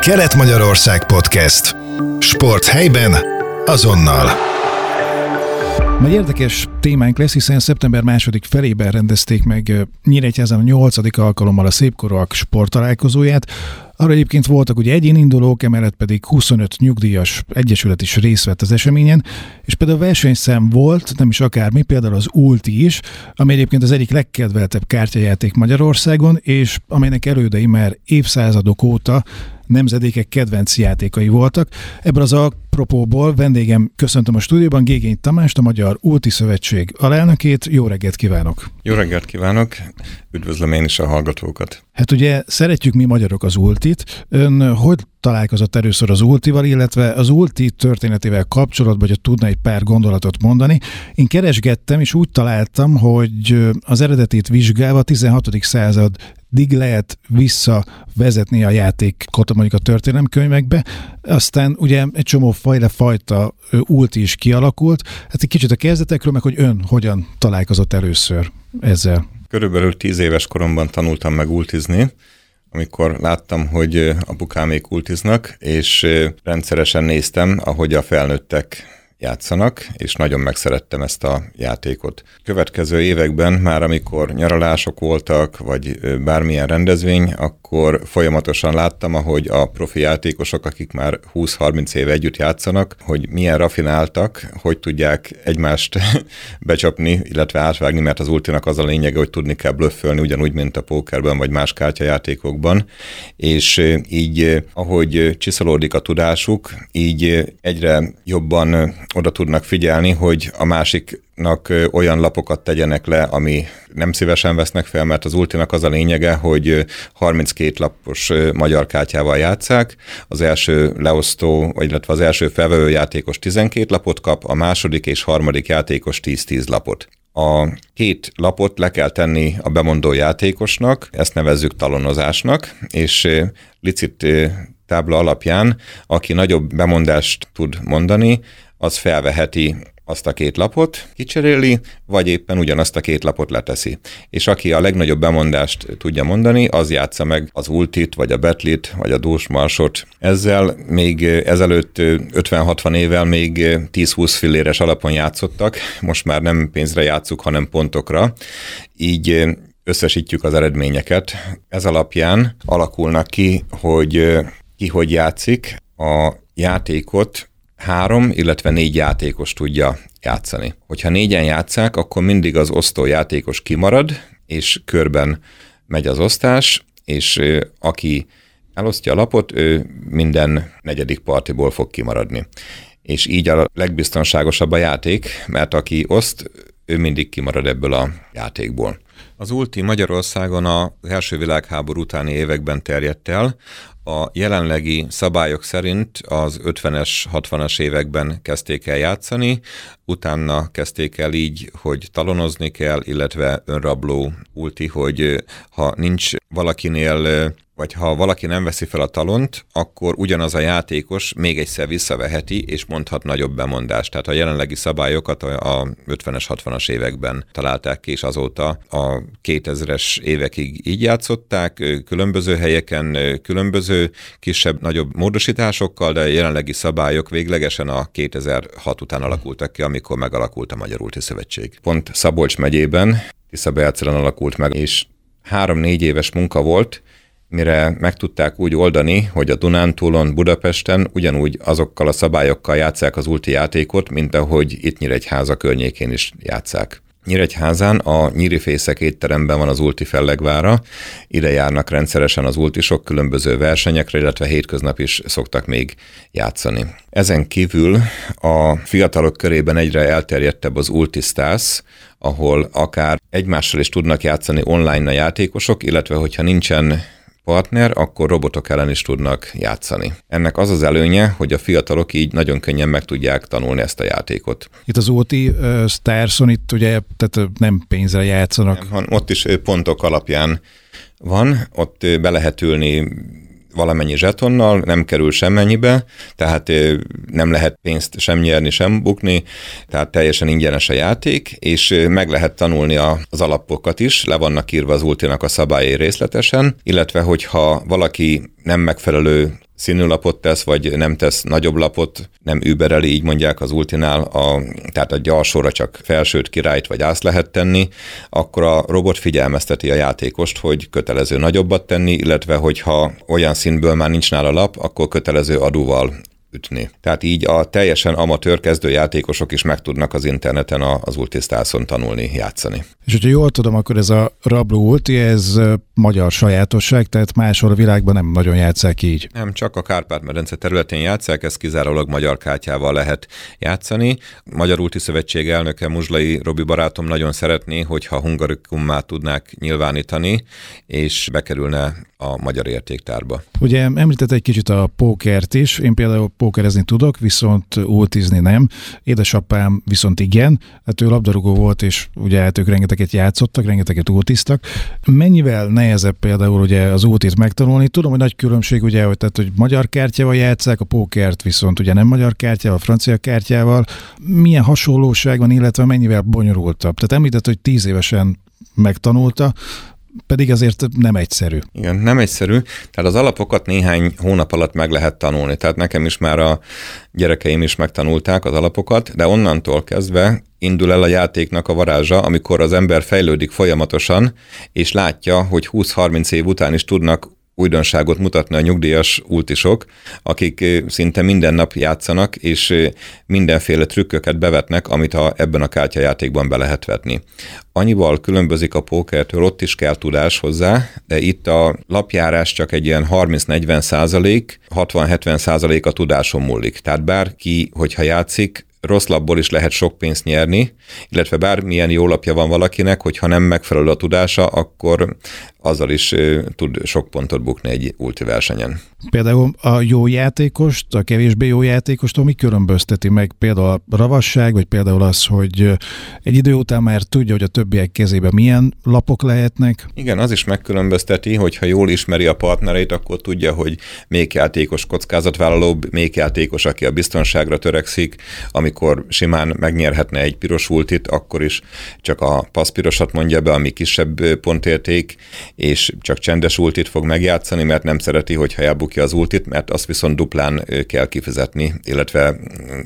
Kelet-Magyarország Podcast. Sport helyben, azonnal. Egy érdekes témánk lesz, hiszen szeptember második felében rendezték meg Nyíregyházan a nyolcadik alkalommal a Szépkorúak sporttalálkozóját. Arra egyébként voltak ugye egyén indulók, emellett pedig 25 nyugdíjas egyesület is részt vett az eseményen, és például versenyszám volt, nem is akármi, például az Ulti is, ami egyébként az egyik legkedveltebb kártyajáték Magyarországon, és amelynek elődei már évszázadok óta nemzedékek kedvenc játékai voltak. Ebből az apropóból vendégem köszöntöm a stúdióban Gégény Tamást, a Magyar Ulti Szövetség alelnökét. Jó reggelt kívánok! Jó reggelt kívánok! Üdvözlöm én is a hallgatókat! Hát ugye szeretjük mi magyarok az ultit. Ön hogy találkozott először az ultival, illetve az ulti történetével kapcsolatban, hogy tudna egy pár gondolatot mondani. Én keresgettem, és úgy találtam, hogy az eredetét vizsgálva 16. század dig lehet visszavezetni a játékot mondjuk a történelemkönyvekbe. Aztán ugye egy csomó fajta, fajta ulti is kialakult. Hát egy kicsit a kezdetekről, meg hogy ön hogyan találkozott először ezzel. Körülbelül tíz éves koromban tanultam meg ultizni, amikor láttam, hogy apukámék ultiznak, és rendszeresen néztem, ahogy a felnőttek játszanak, és nagyon megszerettem ezt a játékot. Következő években már amikor nyaralások voltak, vagy bármilyen rendezvény, akkor folyamatosan láttam, ahogy a profi játékosok, akik már 20-30 éve együtt játszanak, hogy milyen rafináltak, hogy tudják egymást becsapni, illetve átvágni, mert az ultinak az a lényege, hogy tudni kell blöffölni, ugyanúgy, mint a pókerben, vagy más kártyajátékokban, és így, ahogy csiszolódik a tudásuk, így egyre jobban oda tudnak figyelni, hogy a másiknak olyan lapokat tegyenek le, ami nem szívesen vesznek fel, mert az ultinak az a lényege, hogy 32 lapos magyar kártyával játszák. Az első leosztó, vagy illetve az első felvevő játékos 12 lapot kap, a második és harmadik játékos 10-10 lapot. A két lapot le kell tenni a bemondó játékosnak, ezt nevezzük talonozásnak, és licit tábla alapján, aki nagyobb bemondást tud mondani, az felveheti azt a két lapot, kicseréli, vagy éppen ugyanazt a két lapot leteszi. És aki a legnagyobb bemondást tudja mondani, az játsza meg az ultit, vagy a betlit, vagy a dúsmarsot. Ezzel még ezelőtt 50-60 évvel még 10-20 filléres alapon játszottak, most már nem pénzre játszuk, hanem pontokra. Így összesítjük az eredményeket. Ez alapján alakulnak ki, hogy ki hogy játszik. A játékot három, illetve négy játékos tudja játszani. Hogyha négyen játszák, akkor mindig az osztó játékos kimarad, és körben megy az osztás, és aki elosztja a lapot, ő minden negyedik partiból fog kimaradni. És így a legbiztonságosabb a játék, mert aki oszt, ő mindig kimarad ebből a játékból. Az Ulti Magyarországon az első világháború utáni években terjedt el. A jelenlegi szabályok szerint az 50-es, 60-as években kezdték el játszani, utána kezdték el így, hogy talonozni kell, illetve önrabló ulti, hogy ha nincs valakinél vagy ha valaki nem veszi fel a talont, akkor ugyanaz a játékos még egyszer visszaveheti, és mondhat nagyobb bemondást. Tehát a jelenlegi szabályokat a 50-es, 60-as években találták ki, és azóta a 2000-es évekig így játszották, különböző helyeken, különböző kisebb-nagyobb módosításokkal, de a jelenlegi szabályok véglegesen a 2006 után alakultak ki, amikor megalakult a Magyar Ulti Szövetség. Pont Szabolcs megyében, Tisza alakult meg, és három-négy éves munka volt, mire meg tudták úgy oldani, hogy a Dunántúlon, Budapesten ugyanúgy azokkal a szabályokkal játszák az ulti játékot, mint ahogy itt Nyíregyháza környékén is játszák. Nyíregyházán a Nyírifészek étteremben van az Ulti fellegvára, ide járnak rendszeresen az ultisok különböző versenyekre, illetve hétköznap is szoktak még játszani. Ezen kívül a fiatalok körében egyre elterjedtebb az Ultistasz, ahol akár egymással is tudnak játszani online a játékosok, illetve hogyha nincsen partner, akkor robotok ellen is tudnak játszani. Ennek az az előnye, hogy a fiatalok így nagyon könnyen meg tudják tanulni ezt a játékot. Itt az OT uh, Starson itt ugye tehát nem pénzre játszanak. Nem, ott is pontok alapján van, ott be lehet ülni valamennyi zsetonnal, nem kerül semmennyibe, tehát nem lehet pénzt sem nyerni, sem bukni, tehát teljesen ingyenes a játék, és meg lehet tanulni az alapokat is, le vannak írva az ultinak a szabályai részletesen, illetve hogyha valaki nem megfelelő színű lapot tesz, vagy nem tesz nagyobb lapot, nem übereli, így mondják az ultinál, a, tehát a gyarsóra csak felsőt, királyt vagy ászt lehet tenni, akkor a robot figyelmezteti a játékost, hogy kötelező nagyobbat tenni, illetve hogyha olyan színből már nincs nála lap, akkor kötelező adóval ütni. Tehát így a teljesen amatőr kezdőjátékosok is meg tudnak az interneten az Ultisztászon tanulni, játszani. És hogyha jól tudom, akkor ez a rabló ulti, ez magyar sajátosság, tehát máshol a világban nem nagyon játszák így. Nem, csak a Kárpát-medence területén játszák, ez kizárólag magyar kártyával lehet játszani. Magyar Ulti Szövetség elnöke Muzslai Robi barátom nagyon szeretné, hogyha hungarikummá tudnák nyilvánítani, és bekerülne a magyar értéktárba. Ugye említett egy kicsit a pókert is, én például pókerezni tudok, viszont ultizni nem. Édesapám viszont igen, hát ő labdarúgó volt, és ugye hát ők rengeteget játszottak, rengeteget ultiztak. Mennyivel nehezebb például ugye az ultit megtanulni? Tudom, hogy nagy különbség ugye, hogy, tehát, hogy magyar kártyával játszák, a pókert viszont ugye nem magyar kártyával, francia kártyával. Milyen hasonlóság van, illetve mennyivel bonyolultabb? Tehát említett, hogy tíz évesen megtanulta, pedig azért nem egyszerű. Igen, nem egyszerű. Tehát az alapokat néhány hónap alatt meg lehet tanulni. Tehát nekem is már a gyerekeim is megtanulták az alapokat, de onnantól kezdve indul el a játéknak a varázsa, amikor az ember fejlődik folyamatosan, és látja, hogy 20-30 év után is tudnak újdonságot mutatni a nyugdíjas ultisok, akik szinte minden nap játszanak, és mindenféle trükköket bevetnek, amit a, ebben a kártyajátékban be lehet vetni. Annyival különbözik a pókertől, ott is kell tudás hozzá, de itt a lapjárás csak egy ilyen 30-40 százalék, 60-70 százalék a tudáson múlik. Tehát bárki, hogyha játszik, rossz labból is lehet sok pénzt nyerni, illetve bármilyen jó lapja van valakinek, hogyha nem megfelelő a tudása, akkor azzal is tud sok pontot bukni egy ulti versenyen. Például a jó játékost, a kevésbé jó játékost, mi különbözteti meg például a ravasság, vagy például az, hogy egy idő után már tudja, hogy a többiek kezében milyen lapok lehetnek? Igen, az is megkülönbözteti, hogyha jól ismeri a partnereit, akkor tudja, hogy még játékos kockázatvállalóbb, még játékos, aki a biztonságra törekszik, amikor simán megnyerhetne egy piros ultit, akkor is csak a passzpirosat mondja be, ami kisebb pontérték, és csak csendes ultit fog megjátszani, mert nem szereti, hogyha elbukja az ultit, mert azt viszont duplán kell kifizetni, illetve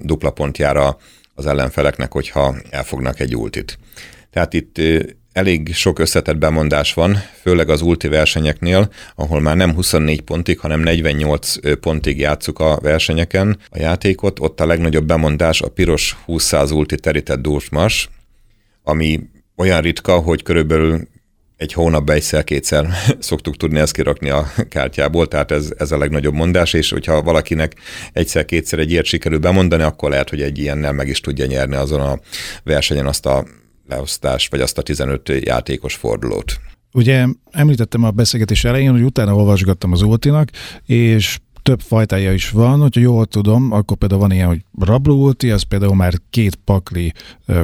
dupla pont jár az ellenfeleknek, hogyha elfognak egy ultit. Tehát itt elég sok összetett bemondás van, főleg az ulti versenyeknél, ahol már nem 24 pontig, hanem 48 pontig játszuk a versenyeken a játékot. Ott a legnagyobb bemondás a piros 20 ulti terített dúsmas, ami olyan ritka, hogy körülbelül egy hónapban egyszer-kétszer szoktuk tudni ezt kirakni a kártyából, tehát ez, ez a legnagyobb mondás, és hogyha valakinek egyszer-kétszer egy ilyet sikerül bemondani, akkor lehet, hogy egy ilyennel meg is tudja nyerni azon a versenyen azt a leosztást, vagy azt a 15 játékos fordulót. Ugye említettem a beszélgetés elején, hogy utána olvasgattam az Ultinak, és több fajtája is van, hogyha jól tudom, akkor például van ilyen, hogy rabló ulti, az például már két pakli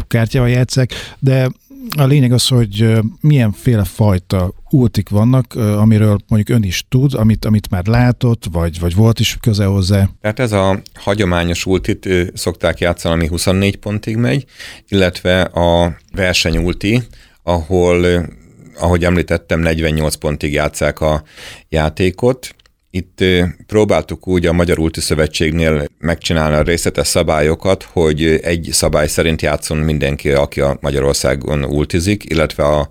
kártyával játszák, de a lényeg az, hogy milyenféle fajta ultik vannak, amiről mondjuk ön is tud, amit, amit már látott, vagy, vagy volt is köze hozzá. Tehát ez a hagyományos ultit szokták játszani, ami 24 pontig megy, illetve a versenyulti, ahol ahogy említettem, 48 pontig játszák a játékot, itt próbáltuk úgy a Magyar Ulti Szövetségnél megcsinálni a részletes szabályokat, hogy egy szabály szerint játszon mindenki, aki a Magyarországon ultizik, illetve a,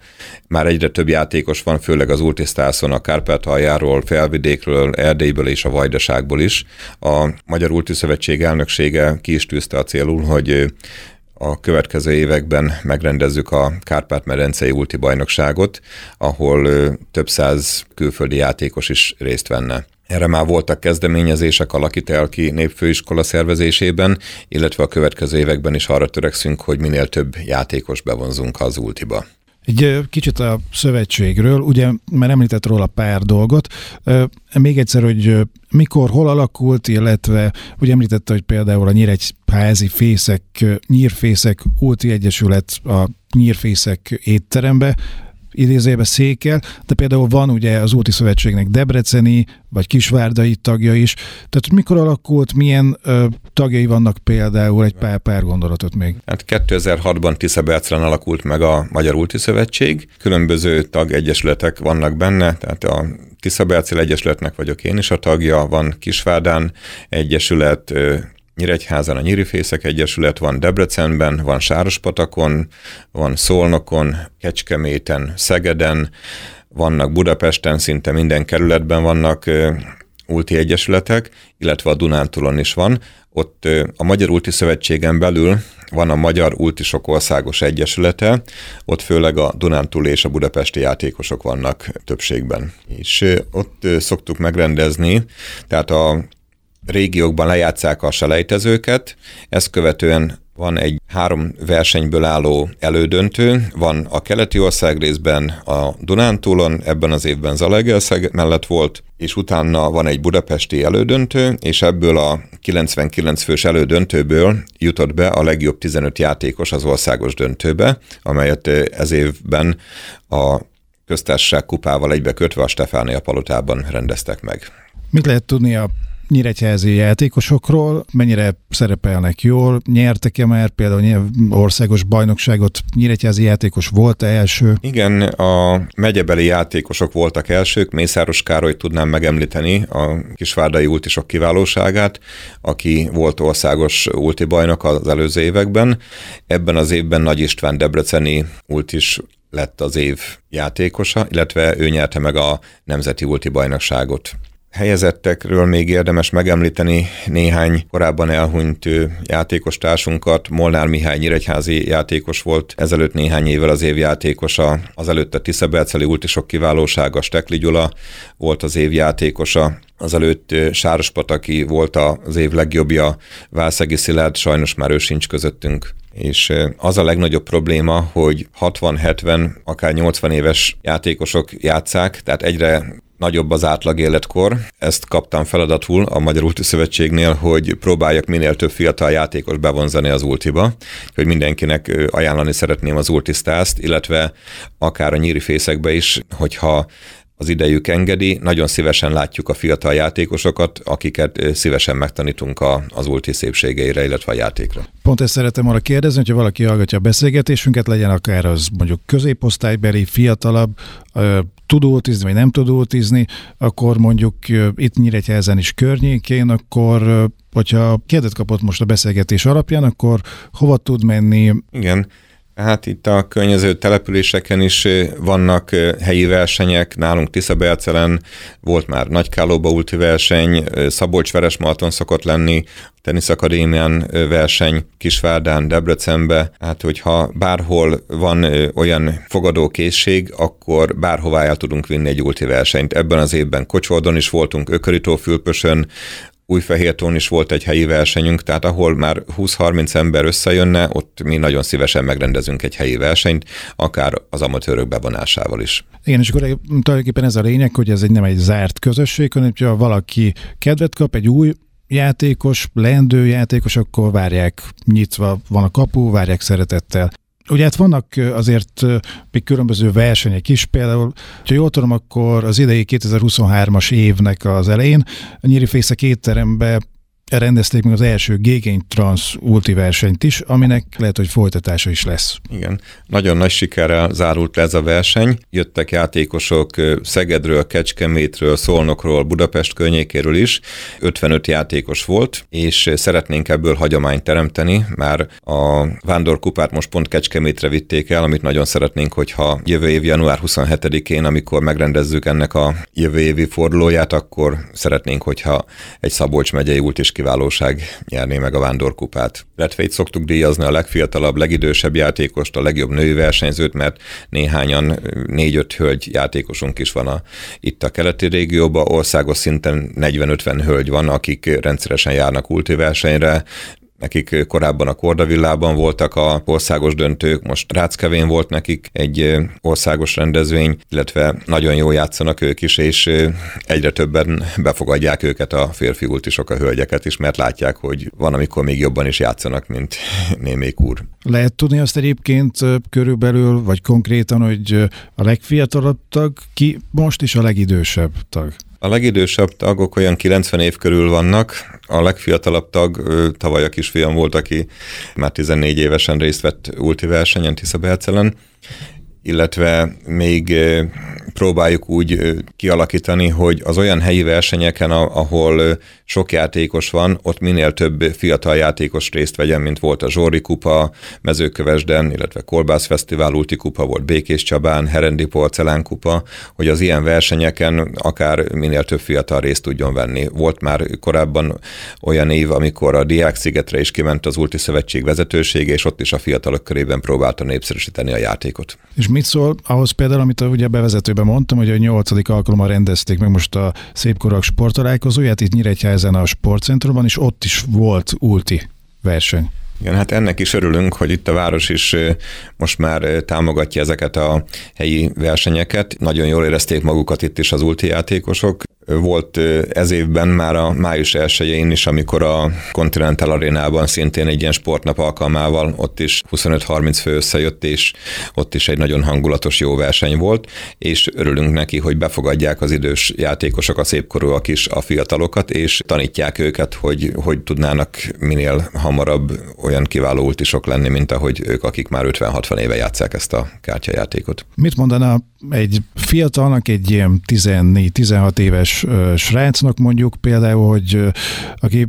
már egyre több játékos van, főleg az ultisztászon, a Kárpátaljáról, Felvidékről, Erdélyből és a Vajdaságból is. A Magyar Ulti Szövetség elnöksége ki is tűzte a célul, hogy a következő években megrendezzük a Kárpát-medencei ulti bajnokságot, ahol több száz külföldi játékos is részt venne. Erre már voltak kezdeményezések a Lakitelki Népfőiskola szervezésében, illetve a következő években is arra törekszünk, hogy minél több játékos bevonzunk az ultiba. Egy kicsit a szövetségről, ugye már említett róla pár dolgot. Még egyszer, hogy mikor, hol alakult, illetve ugye említette, hogy például a Nyíregyházi Fészek, Nyírfészek Ulti Egyesület a Nyírfészek étterembe idézőjebe székel, de például van ugye az Úti Szövetségnek Debreceni vagy Kisvárdai tagja is. Tehát mikor alakult, milyen ö, tagjai vannak például, egy pár, pár gondolatot még? Hát 2006-ban Tiszabercelen alakult meg a Magyar Úti Szövetség. Különböző tagegyesületek vannak benne, tehát a Tiszabercel Egyesületnek vagyok én is a tagja, van Kisvárdán Egyesület, Nyíregyházan a Nyírifészek Egyesület, van Debrecenben, van Sárospatakon, van Szolnokon, Kecskeméten, Szegeden, vannak Budapesten, szinte minden kerületben vannak ulti egyesületek, illetve a Dunántúlon is van. Ott a Magyar Ulti Szövetségen belül van a Magyar Ultisok Országos Egyesülete, ott főleg a Dunántúl és a budapesti játékosok vannak többségben. És ott szoktuk megrendezni, tehát a régiókban lejátszák a selejtezőket, ezt követően van egy három versenyből álló elődöntő, van a keleti ország részben a Dunántúlon, ebben az évben Zalaegerszeg mellett volt, és utána van egy budapesti elődöntő, és ebből a 99 fős elődöntőből jutott be a legjobb 15 játékos az országos döntőbe, amelyet ez évben a köztársaság kupával egybekötve a Stefánia palotában rendeztek meg. Mit lehet tudni a nyíregyházi játékosokról, mennyire szerepelnek jól, nyertek-e már például országos bajnokságot, nyíregyházi játékos volt-e első? Igen, a megyebeli játékosok voltak elsők, Mészáros Károly tudnám megemlíteni a kisvárdai ultisok kiválóságát, aki volt országos ulti bajnok az előző években. Ebben az évben Nagy István Debreceni ultis lett az év játékosa, illetve ő nyerte meg a Nemzeti Ulti Bajnokságot helyezettekről még érdemes megemlíteni néhány korábban elhunyt játékos társunkat. Molnár Mihály Nyíregyházi játékos volt, ezelőtt néhány évvel az év játékosa, azelőtt a Tiszaberceli ultisok kiválósága, Stekli Gyula volt az év játékosa, azelőtt Sárospataki volt az év legjobbja, Válszegi Szilárd, sajnos már ő sincs közöttünk és az a legnagyobb probléma, hogy 60-70, akár 80 éves játékosok játszák, tehát egyre nagyobb az átlag életkor. Ezt kaptam feladatul a Magyar Ulti Szövetségnél, hogy próbáljak minél több fiatal játékos bevonzani az ultiba, hogy mindenkinek ajánlani szeretném az ultisztászt, illetve akár a nyíri fészekbe is, hogyha az idejük engedi, nagyon szívesen látjuk a fiatal játékosokat, akiket szívesen megtanítunk a, az ulti szépségeire, illetve a játékra. Pont ezt szeretem arra kérdezni, hogyha valaki hallgatja a beszélgetésünket, legyen akár az mondjuk középosztálybeli, fiatalabb, tud ultizni, vagy nem tud ultizni, akkor mondjuk itt Nyíregyházen is környékén, akkor hogyha kérdet kapott most a beszélgetés alapján, akkor hova tud menni? Igen, Hát itt a környező településeken is vannak helyi versenyek, nálunk Tiszabelcelen volt már Nagykálóba ulti verseny, Szabolcs-Veresmarton szokott lenni, teniszakadémián verseny, Kisvárdán, Debrecenbe, hát hogyha bárhol van olyan fogadókészség, akkor bárhová el tudunk vinni egy ulti versenyt. Ebben az évben Kocsordon is voltunk, Ökörító-Fülpösön, Újfehértón is volt egy helyi versenyünk, tehát ahol már 20-30 ember összejönne, ott mi nagyon szívesen megrendezünk egy helyi versenyt, akár az amatőrök bevonásával is. Igen, és akkor tulajdonképpen ez a lényeg, hogy ez egy nem egy zárt közösség, hanem hogyha valaki kedvet kap egy új játékos, leendő játékos, akkor várják nyitva, van a kapu, várják szeretettel. Ugye hát vannak azért még különböző versenyek is, például, ha jól tudom, akkor az idei 2023-as évnek az elején a Nyíri Fészek étterembe rendezték meg az első Gégény Trans ulti is, aminek lehet, hogy folytatása is lesz. Igen, nagyon nagy sikerrel zárult ez a verseny. Jöttek játékosok Szegedről, Kecskemétről, Szolnokról, Budapest környékéről is. 55 játékos volt, és szeretnénk ebből hagyományt teremteni, már a Vándor kupát most pont Kecskemétre vitték el, amit nagyon szeretnénk, hogyha jövő év január 27-én, amikor megrendezzük ennek a jövő évi fordulóját, akkor szeretnénk, hogyha egy Szabolcs megyei út is kiválóság nyerné meg a vándorkupát. Illetve itt szoktuk díjazni a legfiatalabb, legidősebb játékost, a legjobb női versenyzőt, mert néhányan, négy-öt hölgy játékosunk is van a, itt a keleti régióban, országos szinten 40-50 hölgy van, akik rendszeresen járnak ulti versenyre, nekik korábban a Kordavillában voltak a országos döntők, most Ráckevén volt nekik egy országos rendezvény, illetve nagyon jól játszanak ők is, és egyre többen befogadják őket a férfi ultisok, a hölgyeket is, mert látják, hogy van, amikor még jobban is játszanak, mint némék úr. Lehet tudni azt egyébként körülbelül, vagy konkrétan, hogy a legfiatalabb tag ki most is a legidősebb tag? A legidősebb tagok olyan 90 év körül vannak, a legfiatalabb tag tavaly a kisfiam volt, aki már 14 évesen részt vett ulti versenyen Tisza Bercelen, illetve még próbáljuk úgy kialakítani, hogy az olyan helyi versenyeken, ahol sok játékos van, ott minél több fiatal játékos részt vegyen, mint volt a Zsóri Kupa, Mezőkövesden, illetve Kolbász Fesztivál Ulti Kupa volt Békés Csabán, Herendi Porcelán Kupa, hogy az ilyen versenyeken akár minél több fiatal részt tudjon venni. Volt már korábban olyan év, amikor a Diák szigetre is kiment az Ulti Szövetség vezetősége, és ott is a fiatalok körében próbálta népszerűsíteni a játékot. És mit szól ahhoz például, amit ugye bevezetőben mondtam, hogy a nyolcadik alkalommal rendezték meg most a szépkorak sporttalálkozóját itt Nyíregyházen a sportcentrumban, és ott is volt ulti verseny. Igen, hát ennek is örülünk, hogy itt a város is most már támogatja ezeket a helyi versenyeket. Nagyon jól érezték magukat itt is az ulti játékosok. Volt ez évben már a május 1 is, amikor a Continental Arénában szintén egy ilyen sportnap alkalmával ott is 25-30 fő összejött, és ott is egy nagyon hangulatos jó verseny volt, és örülünk neki, hogy befogadják az idős játékosok, a szépkorúak is a fiatalokat, és tanítják őket, hogy hogy tudnának minél hamarabb olyan kiváló ultisok lenni, mint ahogy ők, akik már 50-60 éve játszák ezt a kártyajátékot. Mit mondaná egy fiatalnak, egy ilyen 14-16 éves srácnak mondjuk például, hogy aki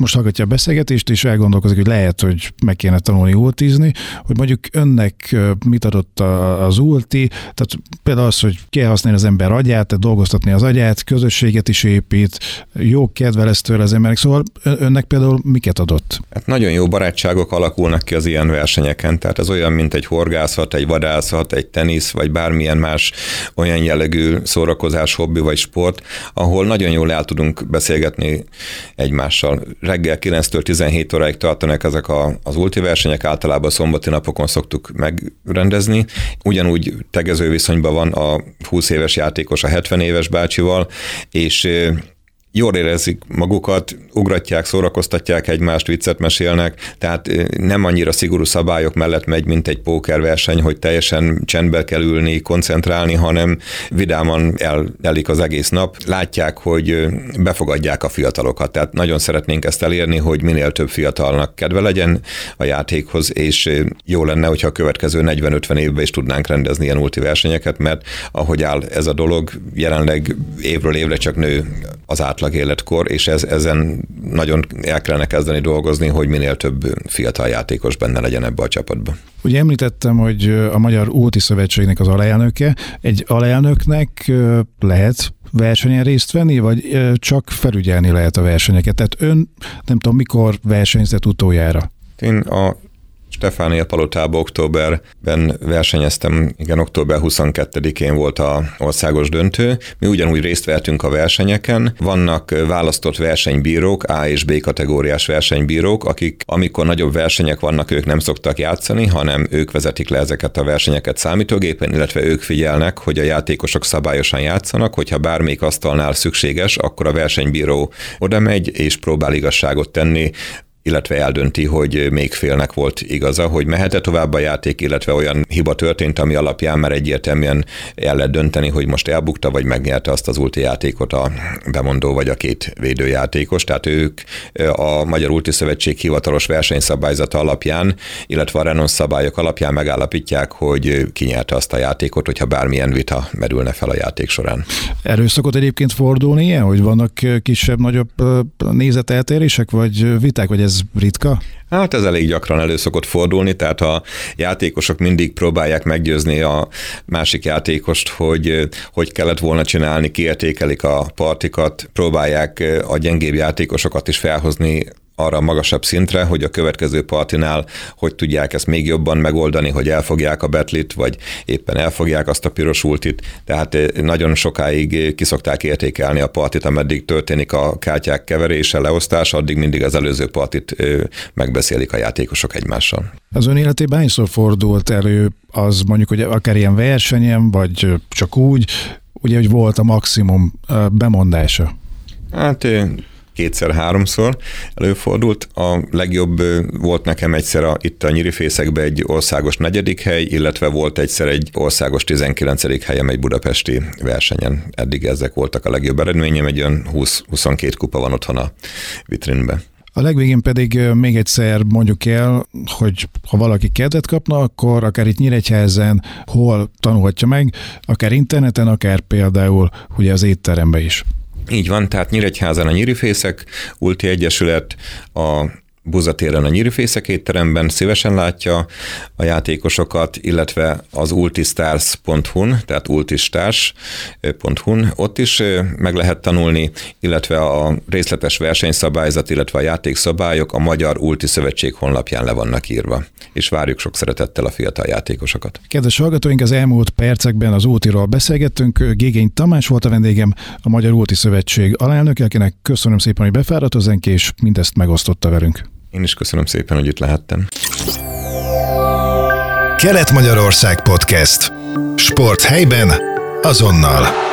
most hallgatja a beszélgetést, és elgondolkozik, hogy lehet, hogy meg kéne tanulni ultizni, hogy mondjuk önnek mit adott az ulti, tehát például az, hogy kell használni az ember agyát, tehát dolgoztatni az agyát, közösséget is épít, jó kedve lesz tőle az emberek, szóval önnek például miket adott? Hát nagyon jó barátságok alakulnak ki az ilyen versenyeken, tehát ez olyan, mint egy horgászat, egy vadászat, egy tenisz, vagy bármilyen más olyan jellegű szórakozás, hobbi vagy sport, ahol nagyon jól el tudunk beszélgetni egymással reggel 9-től 17 óráig tartanak ezek a, az ulti versenyek, általában szombati napokon szoktuk megrendezni. Ugyanúgy tegező viszonyban van a 20 éves játékos a 70 éves bácsival, és jól érezik magukat, ugratják, szórakoztatják egymást, viccet mesélnek, tehát nem annyira szigorú szabályok mellett megy, mint egy pókerverseny, hogy teljesen csendbe kell ülni, koncentrálni, hanem vidáman elik az egész nap. Látják, hogy befogadják a fiatalokat, tehát nagyon szeretnénk ezt elérni, hogy minél több fiatalnak kedve legyen a játékhoz, és jó lenne, hogyha a következő 40-50 évben is tudnánk rendezni ilyen ulti versenyeket, mert ahogy áll ez a dolog, jelenleg évről évre csak nő az át átlag életkor, és ez, ezen nagyon el kellene kezdeni dolgozni, hogy minél több fiatal játékos benne legyen ebbe a csapatba. Ugye említettem, hogy a Magyar Úti Szövetségnek az alelnöke. Egy alelnöknek lehet versenyen részt venni, vagy csak felügyelni lehet a versenyeket? Tehát ön nem tudom, mikor versenyzett utoljára? Én a Stefánia palotába októberben versenyeztem, igen, október 22-én volt a országos döntő. Mi ugyanúgy részt vettünk a versenyeken. Vannak választott versenybírók, A és B kategóriás versenybírók, akik amikor nagyobb versenyek vannak, ők nem szoktak játszani, hanem ők vezetik le ezeket a versenyeket számítógépen, illetve ők figyelnek, hogy a játékosok szabályosan játszanak, hogyha bármelyik asztalnál szükséges, akkor a versenybíró oda megy és próbál igazságot tenni illetve eldönti, hogy még félnek volt igaza, hogy mehet tovább a játék, illetve olyan hiba történt, ami alapján már egyértelműen el lehet dönteni, hogy most elbukta, vagy megnyerte azt az ulti játékot a bemondó vagy a két védőjátékos. Tehát ők a Magyar Ulti Szövetség hivatalos versenyszabályzata alapján, illetve a Renault szabályok alapján megállapítják, hogy kinyerte azt a játékot, hogyha bármilyen vita merülne fel a játék során. Erőszakot egyébként fordulni ilyen, hogy vannak kisebb-nagyobb nézeteltérések, vagy viták, vagy ez ez ritka? Hát ez elég gyakran elő szokott fordulni, tehát a játékosok mindig próbálják meggyőzni a másik játékost, hogy hogy kellett volna csinálni, kiértékelik a partikat, próbálják a gyengébb játékosokat is felhozni arra a magasabb szintre, hogy a következő partinál hogy tudják ezt még jobban megoldani, hogy elfogják a betlit, vagy éppen elfogják azt a piros ultit. Tehát nagyon sokáig kiszokták értékelni a partit, ameddig történik a kártyák keverése, leosztása, addig mindig az előző partit megbeszélik a játékosok egymással. Az ön életében hányszor fordult elő az mondjuk, hogy akár ilyen versenyen, vagy csak úgy, ugye, hogy volt a maximum bemondása? Hát kétszer-háromszor előfordult. A legjobb volt nekem egyszer a, itt a Nyirifészekben egy országos negyedik hely, illetve volt egyszer egy országos 19. helyem egy budapesti versenyen. Eddig ezek voltak a legjobb eredményem, egy olyan 20-22 kupa van otthon a vitrinben. A legvégén pedig még egyszer mondjuk el, hogy ha valaki kedvet kapna, akkor akár itt Nyíregyházen hol tanulhatja meg, akár interneten, akár például ugye az étterembe is. Így van, tehát Nyíregyházan a Nyírifészek Ulti Egyesület, a Buzatéren a Nyírifészek étteremben szívesen látja a játékosokat, illetve az ultistars.hu-n, tehát ultistars.hu-n, ott is meg lehet tanulni, illetve a részletes versenyszabályzat, illetve a játékszabályok a Magyar Ulti Szövetség honlapján le vannak írva, és várjuk sok szeretettel a fiatal játékosokat. Kedves hallgatóink, az elmúlt percekben az Ultiról beszélgettünk. Gégény Tamás volt a vendégem, a Magyar Ulti Szövetség alelnök, akinek köszönöm szépen, hogy befáradt hozzánk, és mindezt megosztotta velünk. Én is köszönöm szépen, hogy itt lehettem. Kelet-Magyarország Podcast. Sport helyben, azonnal.